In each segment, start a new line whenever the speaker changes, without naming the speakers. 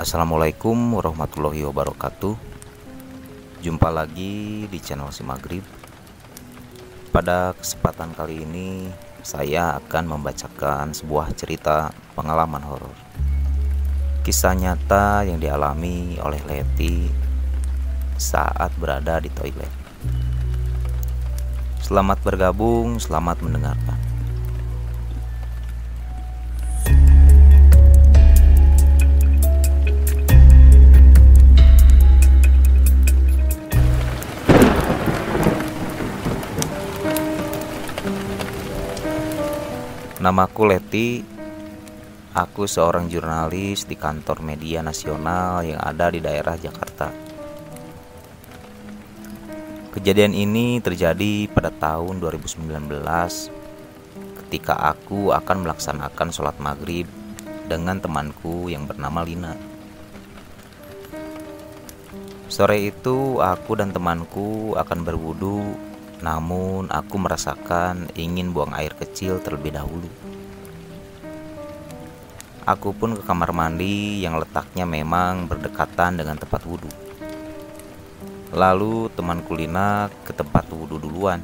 Assalamualaikum warahmatullahi wabarakatuh. Jumpa lagi di channel si Maghrib. Pada kesempatan kali ini Saya akan membacakan sebuah cerita pengalaman horor. Kisah nyata yang dialami oleh Leti Saat berada di toilet. Selamat bergabung, selamat mendengarkan Namaku Leti. Aku seorang jurnalis di kantor media nasional yang ada di daerah Jakarta. Kejadian ini terjadi pada tahun 2019 ketika aku akan melaksanakan sholat maghrib dengan temanku yang bernama Lina. Sore itu aku dan temanku akan berwudu namun aku merasakan ingin buang air kecil terlebih dahulu. Aku pun ke kamar mandi yang letaknya memang berdekatan dengan tempat wudhu. Lalu teman kulina ke tempat wudhu duluan.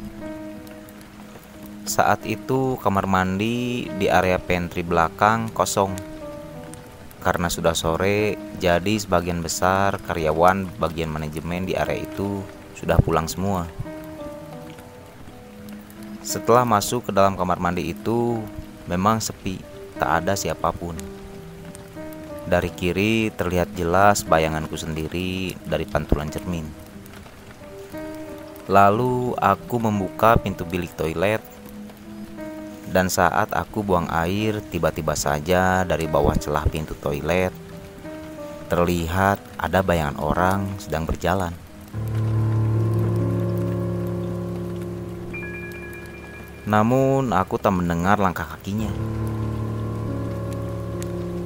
Saat itu kamar mandi di area pantry belakang kosong. Karena sudah sore, jadi sebagian besar karyawan bagian manajemen di area itu sudah pulang semua. Setelah masuk ke dalam kamar mandi itu, memang sepi, tak ada siapa pun. Dari kiri terlihat jelas bayanganku sendiri dari pantulan cermin. Lalu aku membuka pintu bilik toilet dan saat aku buang air, tiba-tiba saja dari bawah celah pintu toilet terlihat ada bayangan orang sedang berjalan. Namun aku tak mendengar langkah kakinya.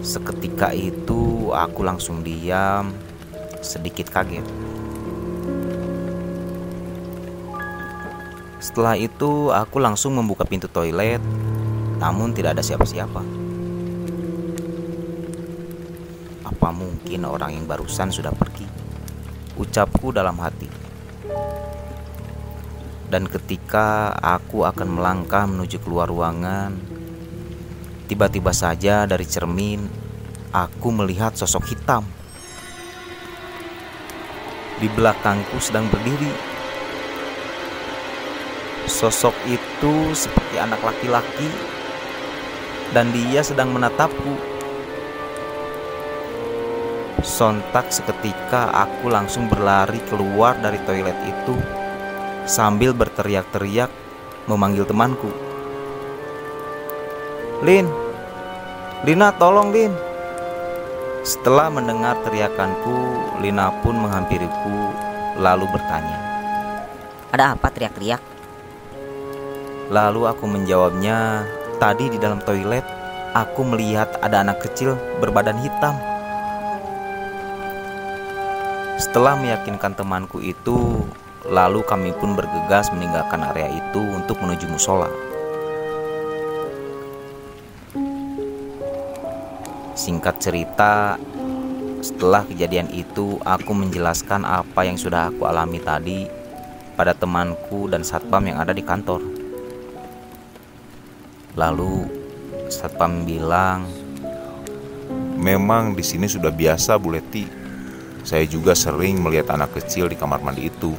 Seketika itu aku langsung diam, sedikit kaget. Setelah itu aku langsung membuka pintu toilet, namun tidak ada siapa-siapa. Apa mungkin orang yang barusan sudah pergi? Ucapku dalam hati. Dan ketika aku akan melangkah menuju keluar ruangan, tiba-tiba saja dari cermin aku melihat sosok hitam. Di belakangku sedang berdiri. Sosok itu seperti anak laki-laki dan dia sedang menatapku. Sontak seketika aku langsung berlari keluar dari toilet itu sambil berteriak-teriak memanggil temanku. Lin, Lina tolong Lin. Setelah mendengar teriakanku, Lina pun menghampiriku lalu bertanya.
Ada apa teriak-teriak?
Lalu aku menjawabnya, tadi di dalam toilet aku melihat ada anak kecil berbadan hitam. Setelah meyakinkan temanku itu, Lalu kami pun bergegas meninggalkan area itu untuk menuju musola. Singkat cerita, setelah kejadian itu aku menjelaskan apa yang sudah aku alami tadi pada temanku dan satpam yang ada di kantor. Lalu satpam bilang,
"Memang di sini sudah biasa, Bu Leti. Saya juga sering melihat anak kecil di kamar mandi itu.